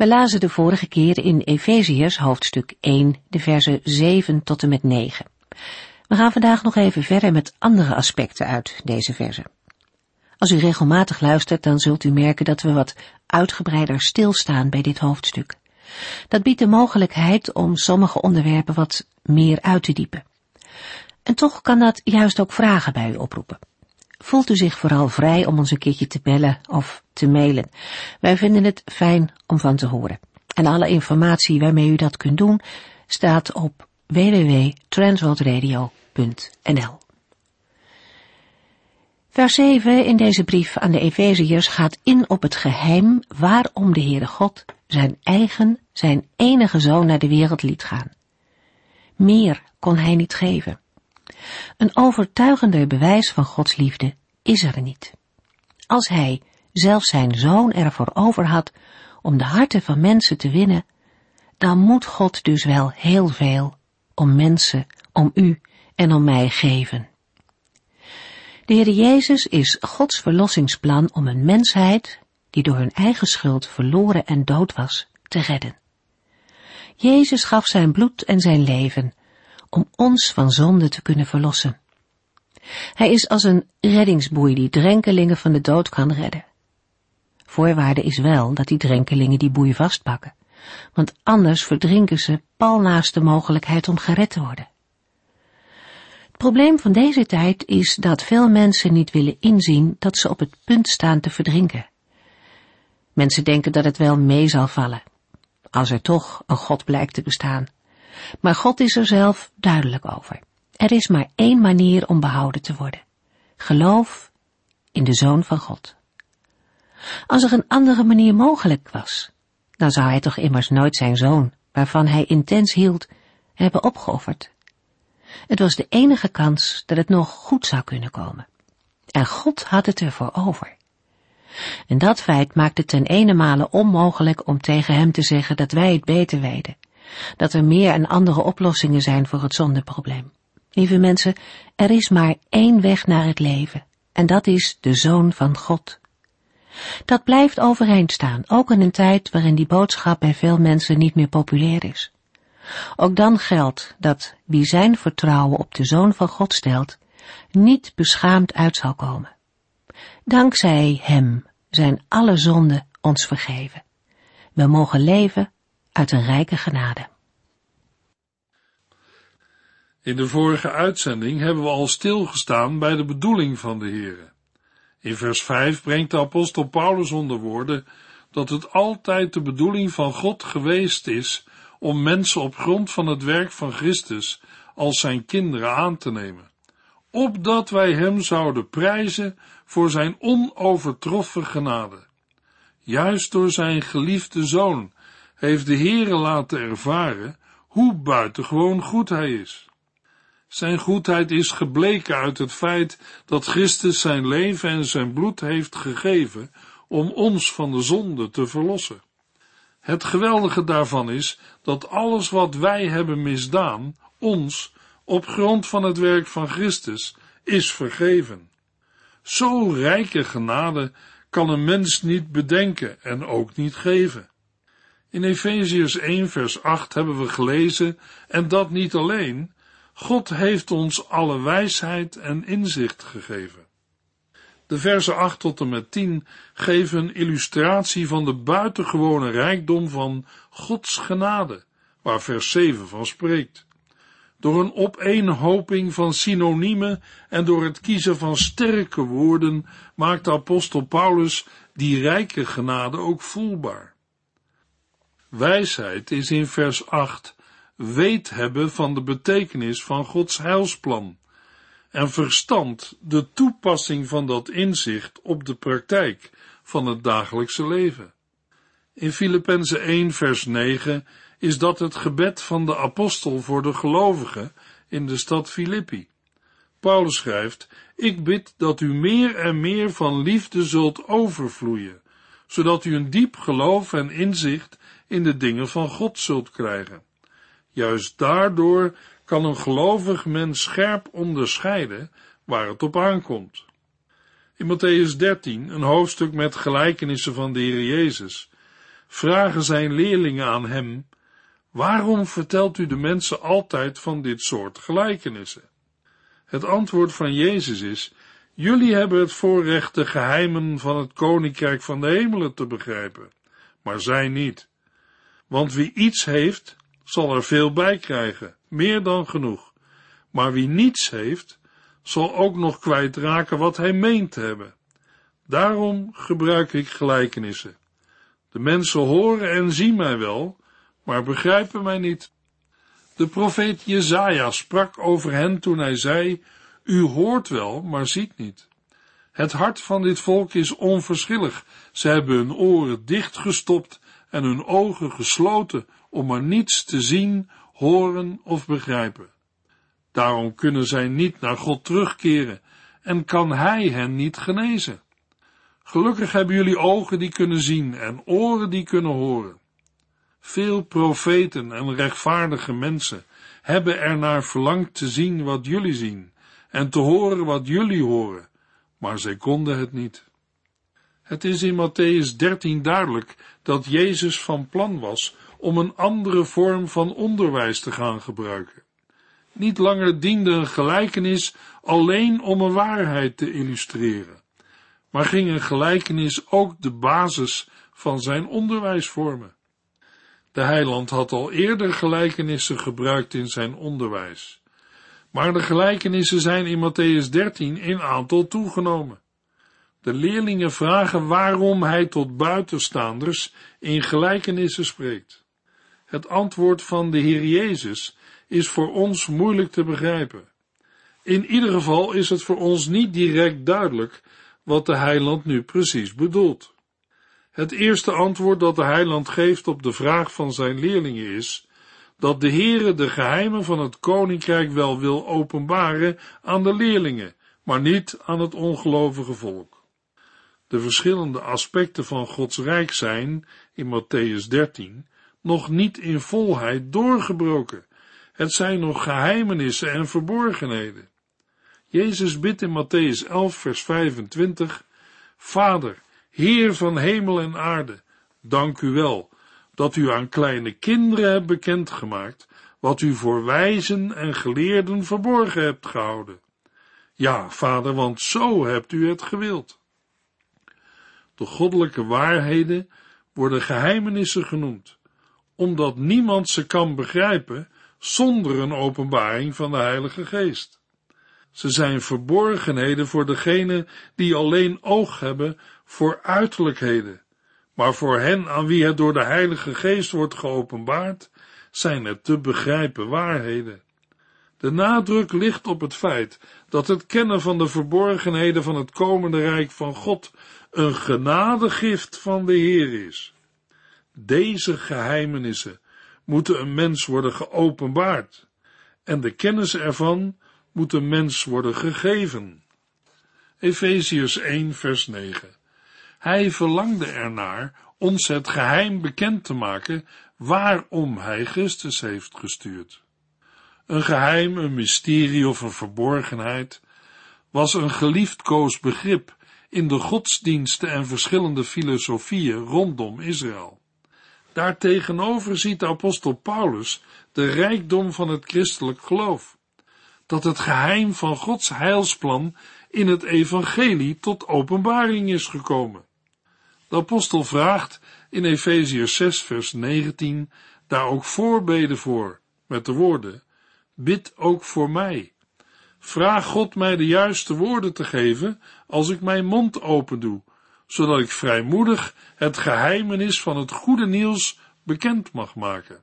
We lazen de vorige keer in Efeziërs hoofdstuk 1 de versen 7 tot en met 9. We gaan vandaag nog even verder met andere aspecten uit deze versen. Als u regelmatig luistert, dan zult u merken dat we wat uitgebreider stilstaan bij dit hoofdstuk. Dat biedt de mogelijkheid om sommige onderwerpen wat meer uit te diepen. En toch kan dat juist ook vragen bij u oproepen voelt u zich vooral vrij om ons een keertje te bellen of te mailen. Wij vinden het fijn om van te horen. En alle informatie waarmee u dat kunt doen staat op www.transworldradio.nl. Vers 7 in deze brief aan de Efeziërs gaat in op het geheim waarom de Heere God zijn eigen, zijn enige zoon naar de wereld liet gaan. Meer kon hij niet geven. Een overtuigender bewijs van Gods liefde is er niet. Als hij zelfs zijn zoon ervoor over had om de harten van mensen te winnen, dan moet God dus wel heel veel om mensen, om u en om mij geven. De Heer Jezus is Gods verlossingsplan om een mensheid, die door hun eigen schuld verloren en dood was, te redden. Jezus gaf zijn bloed en zijn leven om ons van zonde te kunnen verlossen. Hij is als een reddingsboei die drenkelingen van de dood kan redden. Voorwaarde is wel dat die drenkelingen die boei vastpakken, want anders verdrinken ze pal naast de mogelijkheid om gered te worden. Het probleem van deze tijd is dat veel mensen niet willen inzien dat ze op het punt staan te verdrinken. Mensen denken dat het wel mee zal vallen, als er toch een God blijkt te bestaan. Maar God is er zelf duidelijk over. Er is maar één manier om behouden te worden. Geloof in de Zoon van God. Als er een andere manier mogelijk was, dan zou hij toch immers nooit zijn zoon, waarvan hij intens hield, hebben opgeofferd. Het was de enige kans dat het nog goed zou kunnen komen. En God had het ervoor over. En dat feit maakt het ten ene male onmogelijk om tegen hem te zeggen dat wij het beter weten, dat er meer en andere oplossingen zijn voor het zondeprobleem. Lieve mensen, er is maar één weg naar het leven, en dat is de Zoon van God. Dat blijft overeind staan, ook in een tijd waarin die boodschap bij veel mensen niet meer populair is. Ook dan geldt dat wie zijn vertrouwen op de Zoon van God stelt, niet beschaamd uit zal komen. Dankzij Hem zijn alle zonden ons vergeven. We mogen leven uit een rijke genade. In de vorige uitzending hebben we al stilgestaan bij de bedoeling van de Heere. In vers 5 brengt de apostel Paulus onder woorden dat het altijd de bedoeling van God geweest is om mensen op grond van het werk van Christus als zijn kinderen aan te nemen, opdat wij hem zouden prijzen voor zijn onovertroffen genade. Juist door zijn geliefde zoon heeft de Heere laten ervaren hoe buitengewoon goed hij is. Zijn goedheid is gebleken uit het feit dat Christus zijn leven en zijn bloed heeft gegeven om ons van de zonde te verlossen. Het geweldige daarvan is dat alles wat wij hebben misdaan, ons, op grond van het werk van Christus, is vergeven. Zo rijke genade kan een mens niet bedenken en ook niet geven. In Efeziërs 1 vers 8 hebben we gelezen, en dat niet alleen, God heeft ons alle wijsheid en inzicht gegeven. De versen 8 tot en met 10 geven een illustratie van de buitengewone rijkdom van Gods genade, waar vers 7 van spreekt. Door een opeenhoping van synoniemen en door het kiezen van sterke woorden maakt de apostel Paulus die rijke genade ook voelbaar. Wijsheid is in vers 8 weet hebben van de betekenis van Gods heilsplan en verstand de toepassing van dat inzicht op de praktijk van het dagelijkse leven. In Filippenzen 1 vers 9 is dat het gebed van de apostel voor de gelovigen in de stad Filippi. Paulus schrijft, ik bid dat u meer en meer van liefde zult overvloeien, zodat u een diep geloof en inzicht in de dingen van God zult krijgen. Juist daardoor kan een gelovig mens scherp onderscheiden waar het op aankomt. In Matthäus 13, een hoofdstuk met gelijkenissen van de Heer Jezus, vragen zijn leerlingen aan hem, waarom vertelt u de mensen altijd van dit soort gelijkenissen? Het antwoord van Jezus is, jullie hebben het voorrecht de geheimen van het koninkrijk van de hemelen te begrijpen, maar zij niet. Want wie iets heeft, zal er veel bij krijgen, meer dan genoeg. Maar wie niets heeft, zal ook nog kwijtraken wat hij meent te hebben. Daarom gebruik ik gelijkenissen. De mensen horen en zien mij wel, maar begrijpen mij niet. De profeet Jezaja sprak over hen toen hij zei, u hoort wel, maar ziet niet. Het hart van dit volk is onverschillig. Ze hebben hun oren dichtgestopt en hun ogen gesloten om maar niets te zien, horen of begrijpen. Daarom kunnen zij niet naar God terugkeren en kan Hij hen niet genezen. Gelukkig hebben jullie ogen die kunnen zien en oren die kunnen horen. Veel profeten en rechtvaardige mensen hebben er naar verlangd te zien wat jullie zien en te horen wat jullie horen, maar zij konden het niet. Het is in Matthäus 13 duidelijk dat Jezus van plan was om een andere vorm van onderwijs te gaan gebruiken. Niet langer diende een gelijkenis alleen om een waarheid te illustreren, maar ging een gelijkenis ook de basis van zijn onderwijs vormen. De heiland had al eerder gelijkenissen gebruikt in zijn onderwijs, maar de gelijkenissen zijn in Matthäus 13 in aantal toegenomen. De leerlingen vragen waarom hij tot buitenstaanders in gelijkenissen spreekt. Het antwoord van de Heer Jezus is voor ons moeilijk te begrijpen. In ieder geval is het voor ons niet direct duidelijk wat de heiland nu precies bedoelt. Het eerste antwoord dat de heiland geeft op de vraag van zijn leerlingen is dat de Heere de geheimen van het koninkrijk wel wil openbaren aan de leerlingen, maar niet aan het ongelovige volk. De verschillende aspecten van Gods rijk zijn, in Matthäus 13, nog niet in volheid doorgebroken. Het zijn nog geheimenissen en verborgenheden. Jezus bidt in Matthäus 11, vers 25, Vader, Heer van hemel en aarde, dank u wel, dat u aan kleine kinderen hebt bekendgemaakt, wat u voor wijzen en geleerden verborgen hebt gehouden. Ja, vader, want zo hebt u het gewild. De goddelijke waarheden worden geheimenissen genoemd, omdat niemand ze kan begrijpen zonder een openbaring van de Heilige Geest. Ze zijn verborgenheden voor degenen die alleen oog hebben voor uiterlijkheden, maar voor hen aan wie het door de Heilige Geest wordt geopenbaard, zijn het te begrijpen waarheden. De nadruk ligt op het feit dat het kennen van de verborgenheden van het komende rijk van God een genadegift van de Heer is. Deze geheimenissen moeten een mens worden geopenbaard en de kennis ervan moet een mens worden gegeven. Efeziërs 1 vers 9 Hij verlangde ernaar ons het geheim bekend te maken waarom hij Christus heeft gestuurd. Een geheim, een mysterie of een verborgenheid was een geliefdkoos begrip in de godsdiensten en verschillende filosofieën rondom Israël. Daartegenover ziet de apostel Paulus de rijkdom van het christelijk geloof, dat het geheim van Gods heilsplan in het evangelie tot openbaring is gekomen. De apostel vraagt in Efeziërs 6 vers 19 daar ook voorbeden voor, met de woorden, bid ook voor mij. Vraag God mij de juiste woorden te geven als ik mijn mond open doe, zodat ik vrijmoedig het geheimenis van het goede nieuws bekend mag maken.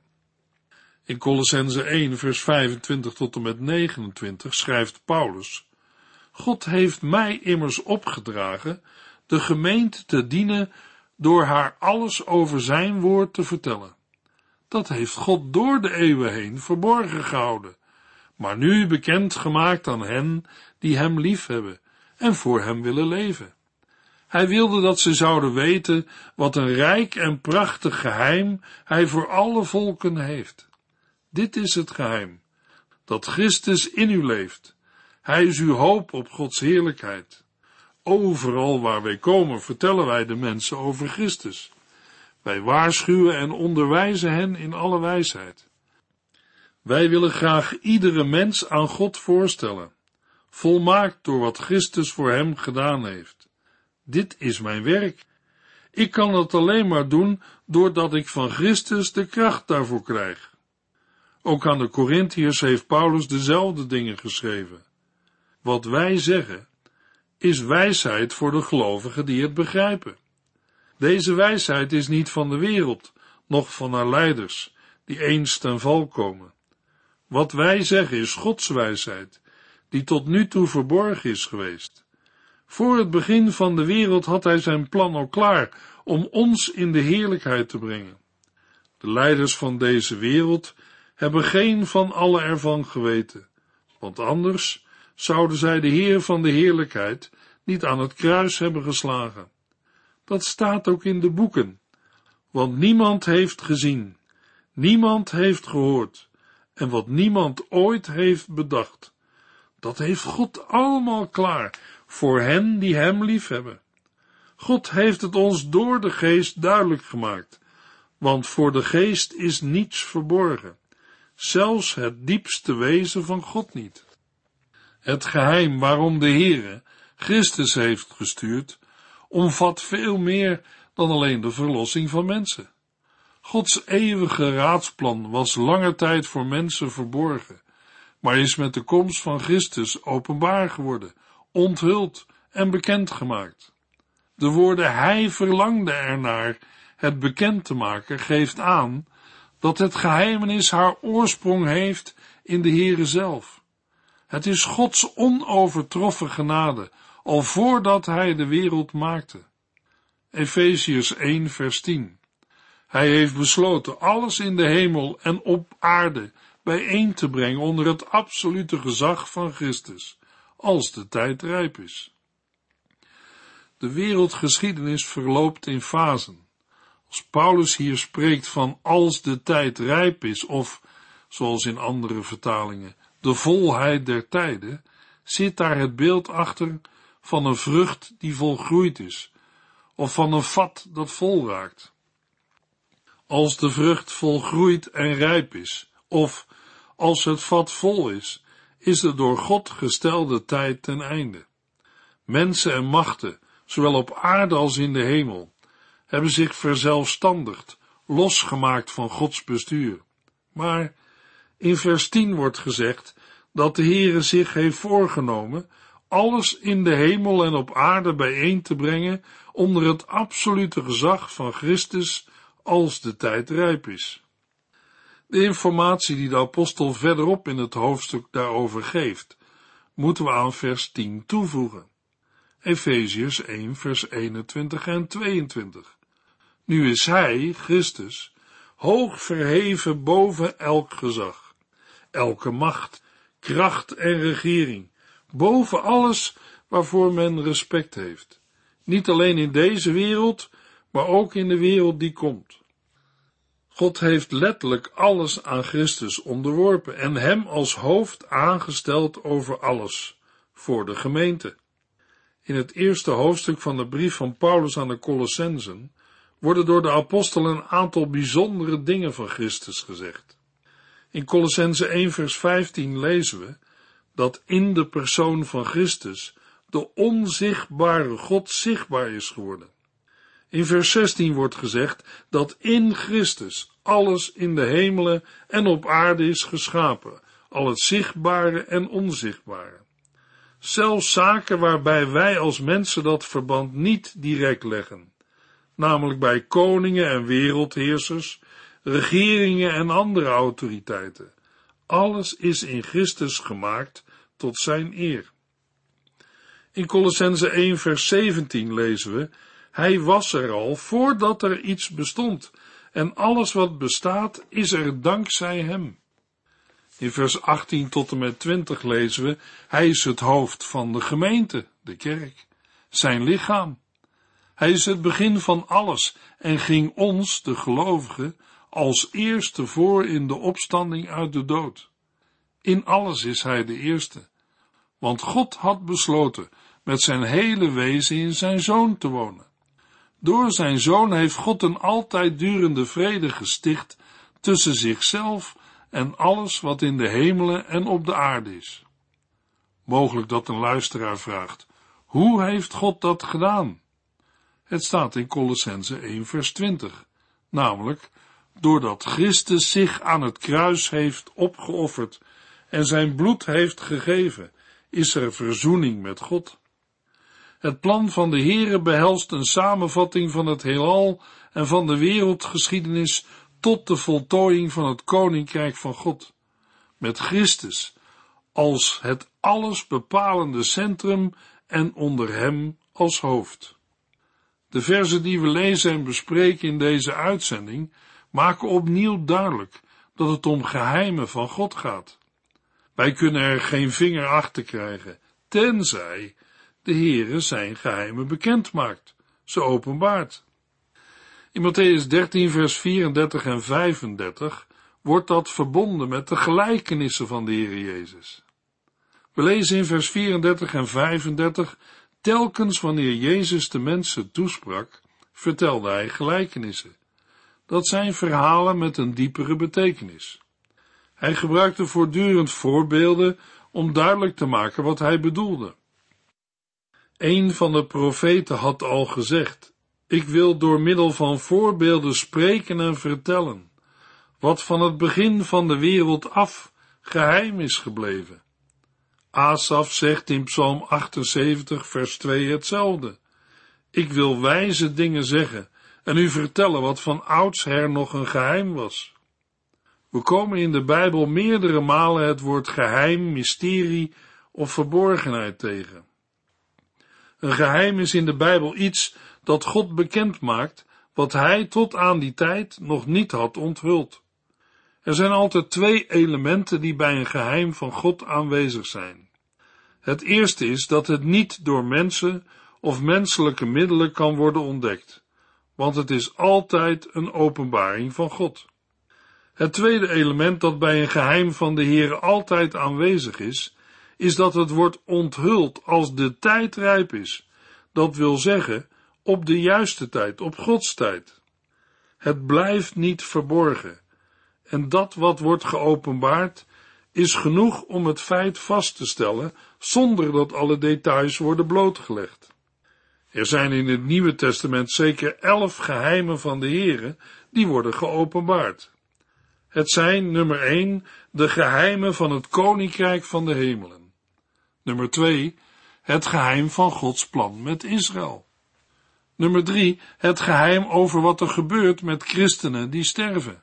In Colossense 1 vers 25 tot en met 29 schrijft Paulus, God heeft mij immers opgedragen de gemeente te dienen door haar alles over zijn woord te vertellen. dat heeft God door de eeuwen heen verborgen gehouden, maar nu bekend gemaakt aan hen die hem liefhebben en voor hem willen leven. Hij wilde dat ze zouden weten wat een rijk en prachtig geheim hij voor alle volken heeft. Dit is het geheim, dat Christus in u leeft. Hij is uw hoop op Gods heerlijkheid. Overal waar wij komen vertellen wij de mensen over Christus. Wij waarschuwen en onderwijzen hen in alle wijsheid. Wij willen graag iedere mens aan God voorstellen, volmaakt door wat Christus voor hem gedaan heeft. Dit is mijn werk. Ik kan het alleen maar doen doordat ik van Christus de kracht daarvoor krijg. Ook aan de Corinthiërs heeft Paulus dezelfde dingen geschreven. Wat wij zeggen, is wijsheid voor de gelovigen die het begrijpen. Deze wijsheid is niet van de wereld, noch van haar leiders, die eens ten val komen. Wat wij zeggen is Gods wijsheid, die tot nu toe verborgen is geweest. Voor het begin van de wereld had hij zijn plan al klaar om ons in de heerlijkheid te brengen. De leiders van deze wereld hebben geen van alle ervan geweten, want anders zouden zij de Heer van de heerlijkheid niet aan het kruis hebben geslagen. Dat staat ook in de boeken, want niemand heeft gezien, niemand heeft gehoord, en wat niemand ooit heeft bedacht, dat heeft God allemaal klaar voor hen die Hem liefhebben. God heeft het ons door de geest duidelijk gemaakt, want voor de geest is niets verborgen, zelfs het diepste wezen van God niet. Het geheim waarom de Heere Christus heeft gestuurd, omvat veel meer dan alleen de verlossing van mensen. Gods eeuwige raadsplan was lange tijd voor mensen verborgen, maar is met de komst van Christus openbaar geworden, onthuld en bekendgemaakt. De woorden hij verlangde ernaar het bekend te maken geeft aan dat het geheimenis haar oorsprong heeft in de Heere zelf. Het is Gods onovertroffen genade, al voordat hij de wereld maakte. Efeziërs 1 vers 10 Hij heeft besloten alles in de hemel en op aarde bijeen te brengen onder het absolute gezag van Christus, als de tijd rijp is. De wereldgeschiedenis verloopt in fasen. Als Paulus hier spreekt van als de tijd rijp is, of, zoals in andere vertalingen, de volheid der tijden, zit daar het beeld achter van een vrucht die volgroeid is, of van een vat dat vol raakt. Als de vrucht volgroeid en rijp is, of als het vat vol is, is de door God gestelde tijd ten einde. Mensen en machten, zowel op aarde als in de hemel, hebben zich verzelfstandigd, losgemaakt van Gods bestuur. Maar in vers 10 wordt gezegd dat de Heere zich heeft voorgenomen alles in de hemel en op aarde bijeen te brengen onder het absolute gezag van Christus als de tijd rijp is. De informatie die de apostel verderop in het hoofdstuk daarover geeft, moeten we aan vers 10 toevoegen. Efeziërs 1 vers 21 en 22. Nu is hij, Christus, hoog verheven boven elk gezag, elke macht, kracht en regering, boven alles waarvoor men respect heeft. Niet alleen in deze wereld, maar ook in de wereld die komt. God heeft letterlijk alles aan Christus onderworpen en hem als hoofd aangesteld over alles, voor de gemeente. In het eerste hoofdstuk van de brief van Paulus aan de Colossensen worden door de apostel een aantal bijzondere dingen van Christus gezegd. In Colossense 1 vers 15 lezen we dat in de persoon van Christus de onzichtbare God zichtbaar is geworden. In vers 16 wordt gezegd dat in Christus alles in de hemelen en op aarde is geschapen, al het zichtbare en onzichtbare. Zelfs zaken waarbij wij als mensen dat verband niet direct leggen, namelijk bij koningen en wereldheersers, regeringen en andere autoriteiten. Alles is in Christus gemaakt tot zijn eer. In Colossense 1 vers 17 lezen we, hij was er al voordat er iets bestond en alles wat bestaat is er dankzij hem. In vers 18 tot en met 20 lezen we, hij is het hoofd van de gemeente, de kerk, zijn lichaam. Hij is het begin van alles en ging ons, de gelovigen, als eerste voor in de opstanding uit de dood. In alles is hij de eerste, want God had besloten met zijn hele wezen in zijn zoon te wonen. Door zijn zoon heeft God een altijd durende vrede gesticht tussen zichzelf en alles wat in de hemelen en op de aarde is. Mogelijk dat een luisteraar vraagt, hoe heeft God dat gedaan? Het staat in Colossense 1 vers 20, namelijk doordat Christus zich aan het kruis heeft opgeofferd en zijn bloed heeft gegeven, is er verzoening met God. Het plan van de Heere behelst een samenvatting van het heelal en van de wereldgeschiedenis tot de voltooiing van het koninkrijk van God, met Christus als het alles bepalende centrum en onder hem als hoofd. De verzen die we lezen en bespreken in deze uitzending maken opnieuw duidelijk dat het om geheimen van God gaat. Wij kunnen er geen vinger achter krijgen, tenzij de Heere zijn geheimen bekend maakt, ze openbaart. In Matthäus 13, vers 34 en 35 wordt dat verbonden met de gelijkenissen van de Heer Jezus. We lezen in vers 34 en 35, telkens wanneer Jezus de mensen toesprak, vertelde hij gelijkenissen. Dat zijn verhalen met een diepere betekenis. Hij gebruikte voortdurend voorbeelden om duidelijk te maken wat hij bedoelde. Een van de profeten had al gezegd, ik wil door middel van voorbeelden spreken en vertellen, wat van het begin van de wereld af geheim is gebleven. Asaf zegt in Psalm 78, vers 2 hetzelfde. Ik wil wijze dingen zeggen en u vertellen wat van oudsher nog een geheim was. We komen in de Bijbel meerdere malen het woord geheim, mysterie of verborgenheid tegen. Een geheim is in de Bijbel iets dat God bekend maakt, wat hij tot aan die tijd nog niet had onthuld. Er zijn altijd twee elementen die bij een geheim van God aanwezig zijn. Het eerste is dat het niet door mensen of menselijke middelen kan worden ontdekt, want het is altijd een openbaring van God. Het tweede element dat bij een geheim van de Heer altijd aanwezig is, is dat het wordt onthuld als de tijd rijp is. Dat wil zeggen, op de juiste tijd, op Gods tijd. Het blijft niet verborgen. En dat wat wordt geopenbaard, is genoeg om het feit vast te stellen, zonder dat alle details worden blootgelegd. Er zijn in het Nieuwe Testament zeker elf geheimen van de Here die worden geopenbaard. Het zijn, nummer 1, de geheimen van het Koninkrijk van de Hemelen. Nummer 2, het geheim van Gods plan met Israël. Nummer 3, het geheim over wat er gebeurt met christenen die sterven.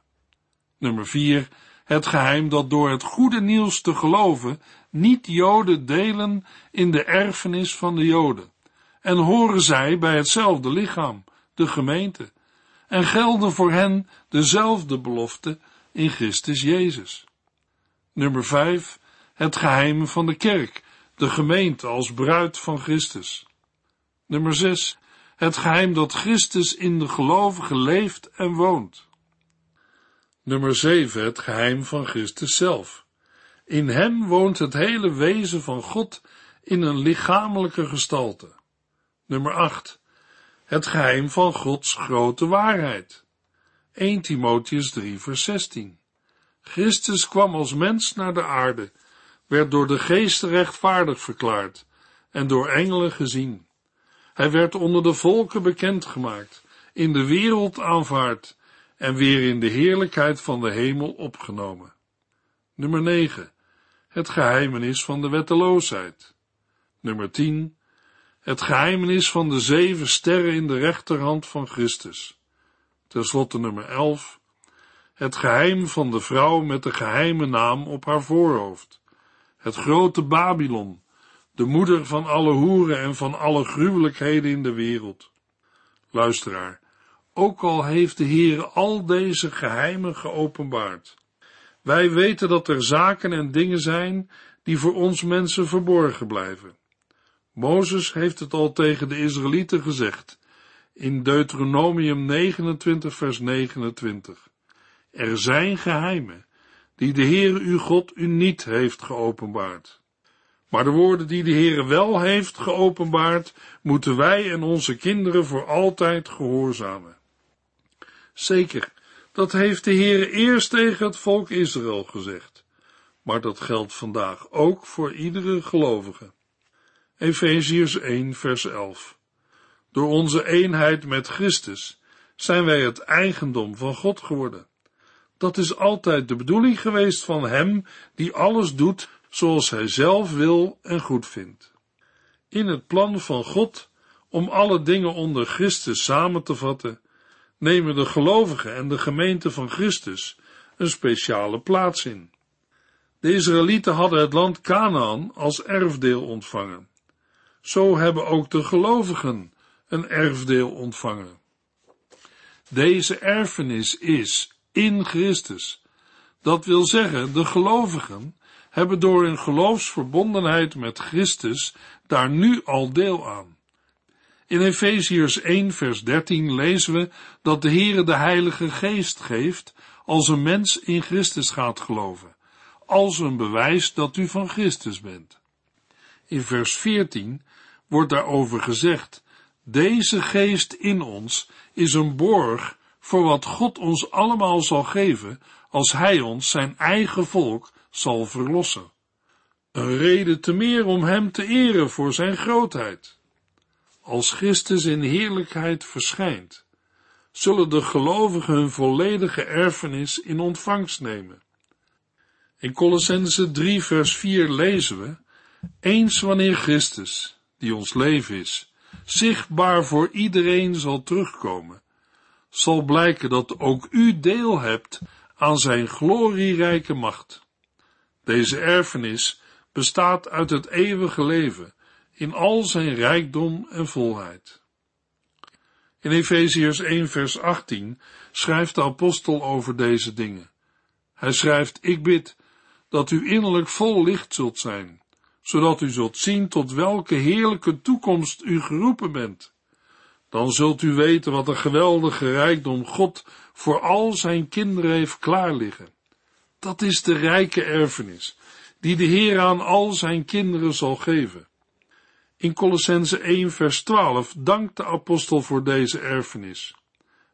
Nummer 4, het geheim dat door het goede nieuws te geloven niet-Joden delen in de erfenis van de Joden en horen zij bij hetzelfde lichaam, de gemeente, en gelden voor hen dezelfde beloften in Christus Jezus. Nummer 5, het geheim van de kerk, de gemeente als bruid van Christus. Nummer 6, het geheim dat Christus in de gelovigen leeft en woont. Nummer 7, het geheim van Christus zelf. In hem woont het hele wezen van God in een lichamelijke gestalte. Nummer 8, het geheim van Gods grote waarheid. 1 Timotheus 3 vers 16. Christus kwam als mens naar de aarde, werd door de geest rechtvaardig verklaard en door engelen gezien. Hij werd onder de volken bekendgemaakt, in de wereld aanvaard en weer in de heerlijkheid van de hemel opgenomen. Nummer 9. Het geheimenis van de wetteloosheid. Nummer 10. Het geheimenis van de zeven sterren in de rechterhand van Christus. Ten slotte nummer 11. Het geheim van de vrouw met de geheime naam op haar voorhoofd. Het grote Babylon, de moeder van alle hoeren en van alle gruwelijkheden in de wereld. Luisteraar, ook al heeft de Heer al deze geheimen geopenbaard. Wij weten dat er zaken en dingen zijn die voor ons mensen verborgen blijven. Mozes heeft het al tegen de Israëlieten gezegd in Deuteronomium 29 vers 29. Er zijn geheimen die de Heere uw God u niet heeft geopenbaard. Maar de woorden die de Heere wel heeft geopenbaard, moeten wij en onze kinderen voor altijd gehoorzamen. Zeker, dat heeft de Heere eerst tegen het volk Israël gezegd, maar dat geldt vandaag ook voor iedere gelovige. Efeziërs 1 vers 11 Door onze eenheid met Christus zijn wij het eigendom van God geworden. Dat is altijd de bedoeling geweest van Hem die alles doet zoals Hij zelf wil en goed vindt. In het plan van God om alle dingen onder Christus samen te vatten, nemen de gelovigen en de gemeente van Christus een speciale plaats in. De Israëlieten hadden het land Canaan als erfdeel ontvangen. Zo hebben ook de gelovigen een erfdeel ontvangen. Deze erfenis is in Christus. Dat wil zeggen, de gelovigen hebben door hun geloofsverbondenheid met Christus daar nu al deel aan. In Efeziërs 1 vers 13 lezen we dat de Heere de Heilige Geest geeft als een mens in Christus gaat geloven, als een bewijs dat u van Christus bent. In vers 14 wordt daarover gezegd, deze geest in ons is een borg voor wat God ons allemaal zal geven als Hij ons zijn eigen volk zal verlossen. Een reden te meer om Hem te eren voor Zijn grootheid. Als Christus in heerlijkheid verschijnt, zullen de gelovigen hun volledige erfenis in ontvangst nemen. In Colossense 3 vers 4 lezen we, eens wanneer Christus, die ons leven is, zichtbaar voor iedereen zal terugkomen, zal blijken dat ook u deel hebt aan zijn glorierijke macht. Deze erfenis bestaat uit het eeuwige leven in al zijn rijkdom en volheid. In Efeziërs 1 vers 18 schrijft de apostel over deze dingen. Hij schrijft, ik bid dat u innerlijk vol licht zult zijn, zodat u zult zien tot welke heerlijke toekomst u geroepen bent dan zult u weten wat een geweldige rijkdom God voor al zijn kinderen heeft klaarliggen. Dat is de rijke erfenis, die de Heer aan al zijn kinderen zal geven. In Colossense 1 vers 12 dankt de apostel voor deze erfenis.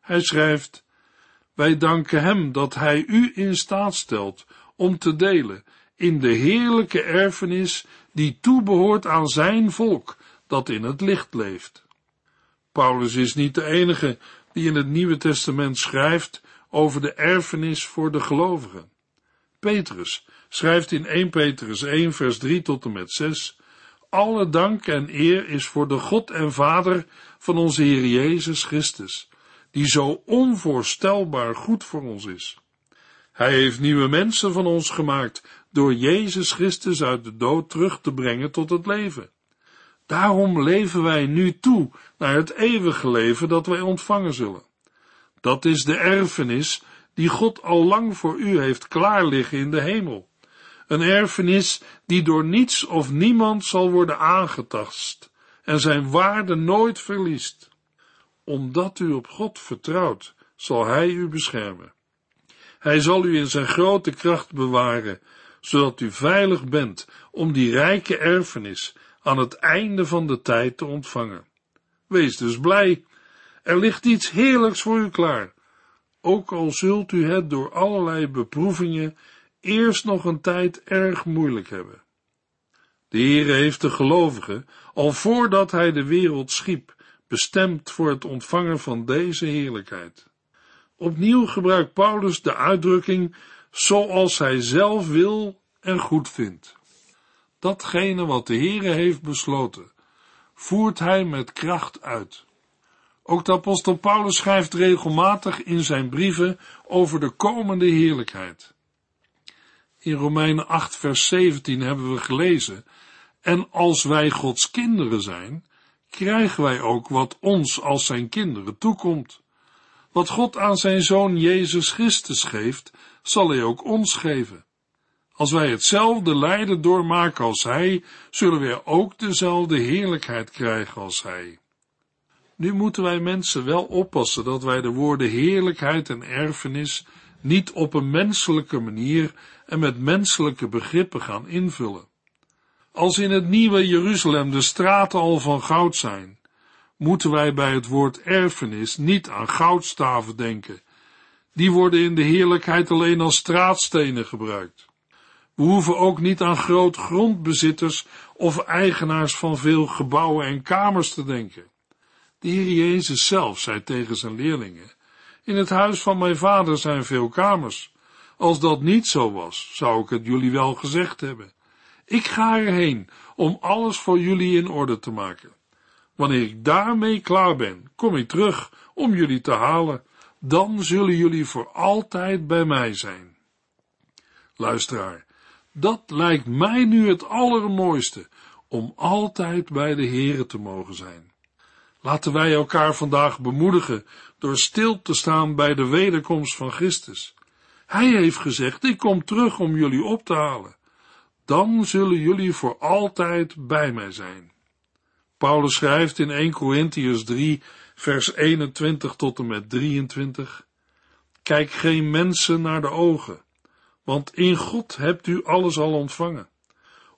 Hij schrijft, wij danken hem dat hij u in staat stelt om te delen in de heerlijke erfenis die toebehoort aan zijn volk dat in het licht leeft. Paulus is niet de enige die in het Nieuwe Testament schrijft over de erfenis voor de gelovigen. Petrus schrijft in 1 Petrus 1 vers 3 tot en met 6 Alle dank en eer is voor de God en Vader van onze Heer Jezus Christus, die zo onvoorstelbaar goed voor ons is. Hij heeft nieuwe mensen van ons gemaakt door Jezus Christus uit de dood terug te brengen tot het leven. Daarom leven wij nu toe naar het eeuwige leven dat wij ontvangen zullen. Dat is de erfenis die God al lang voor u heeft klaar liggen in de hemel. Een erfenis die door niets of niemand zal worden aangetast en zijn waarde nooit verliest. Omdat u op God vertrouwt, zal Hij u beschermen. Hij zal u in zijn grote kracht bewaren, zodat u veilig bent om die rijke erfenis aan het einde van de tijd te ontvangen. Wees dus blij. Er ligt iets heerlijks voor u klaar. Ook al zult u het door allerlei beproevingen eerst nog een tijd erg moeilijk hebben. De Heere heeft de gelovigen, al voordat hij de wereld schiep, bestemd voor het ontvangen van deze heerlijkheid. Opnieuw gebruikt Paulus de uitdrukking zoals hij zelf wil en goed vindt datgene wat de Heere heeft besloten, voert hij met kracht uit. Ook de apostel Paulus schrijft regelmatig in zijn brieven over de komende heerlijkheid. In Romeinen 8 vers 17 hebben we gelezen, en als wij Gods kinderen zijn, krijgen wij ook wat ons als zijn kinderen toekomt. Wat God aan zijn zoon Jezus Christus geeft, zal hij ook ons geven. Als wij hetzelfde lijden doormaken als hij, zullen we ook dezelfde heerlijkheid krijgen als hij. Nu moeten wij mensen wel oppassen dat wij de woorden heerlijkheid en erfenis niet op een menselijke manier en met menselijke begrippen gaan invullen. Als in het nieuwe Jeruzalem de straten al van goud zijn, moeten wij bij het woord erfenis niet aan goudstaven denken. Die worden in de heerlijkheid alleen als straatstenen gebruikt. We hoeven ook niet aan groot grondbezitters of eigenaars van veel gebouwen en kamers te denken. De Heer Jezus zelf zei tegen zijn leerlingen, in het huis van mijn vader zijn veel kamers. Als dat niet zo was, zou ik het jullie wel gezegd hebben. Ik ga erheen om alles voor jullie in orde te maken. Wanneer ik daarmee klaar ben, kom ik terug om jullie te halen. Dan zullen jullie voor altijd bij mij zijn. Luisteraar, dat lijkt mij nu het allermooiste, om altijd bij de Here te mogen zijn. Laten wij elkaar vandaag bemoedigen door stil te staan bij de wederkomst van Christus. Hij heeft gezegd, ik kom terug om jullie op te halen. Dan zullen jullie voor altijd bij mij zijn. Paulus schrijft in 1 Corinthians 3, vers 21 tot en met 23. Kijk geen mensen naar de ogen, want in God hebt u alles al ontvangen.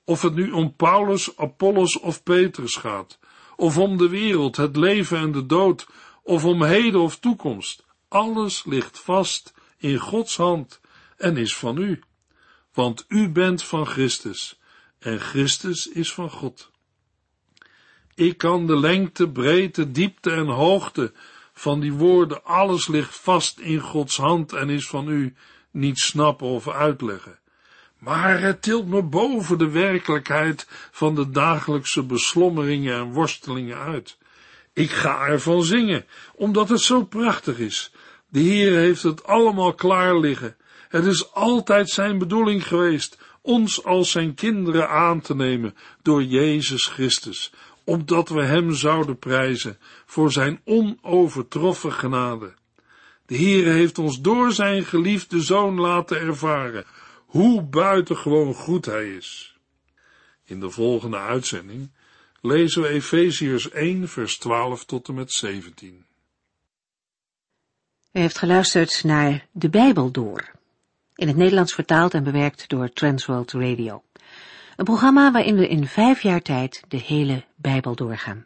Of het nu om Paulus, Apollos of Petrus gaat, of om de wereld, het leven en de dood, of om heden of toekomst, alles ligt vast in Gods hand en is van u. Want u bent van Christus en Christus is van God. Ik kan de lengte, breedte, diepte en hoogte van die woorden, alles ligt vast in Gods hand en is van u, niet snappen of uitleggen. Maar het tilt me boven de werkelijkheid van de dagelijkse beslommeringen en worstelingen uit. Ik ga ervan zingen, omdat het zo prachtig is. De Heer heeft het allemaal klaar liggen. Het is altijd zijn bedoeling geweest ons als zijn kinderen aan te nemen door Jezus Christus, opdat we hem zouden prijzen voor zijn onovertroffen genade. De Heere heeft ons door zijn geliefde zoon laten ervaren hoe buitengewoon goed hij is. In de volgende uitzending lezen we Efeziërs 1 vers 12 tot en met 17. U heeft geluisterd naar De Bijbel Door, in het Nederlands vertaald en bewerkt door Transworld Radio. Een programma waarin we in vijf jaar tijd de hele Bijbel doorgaan.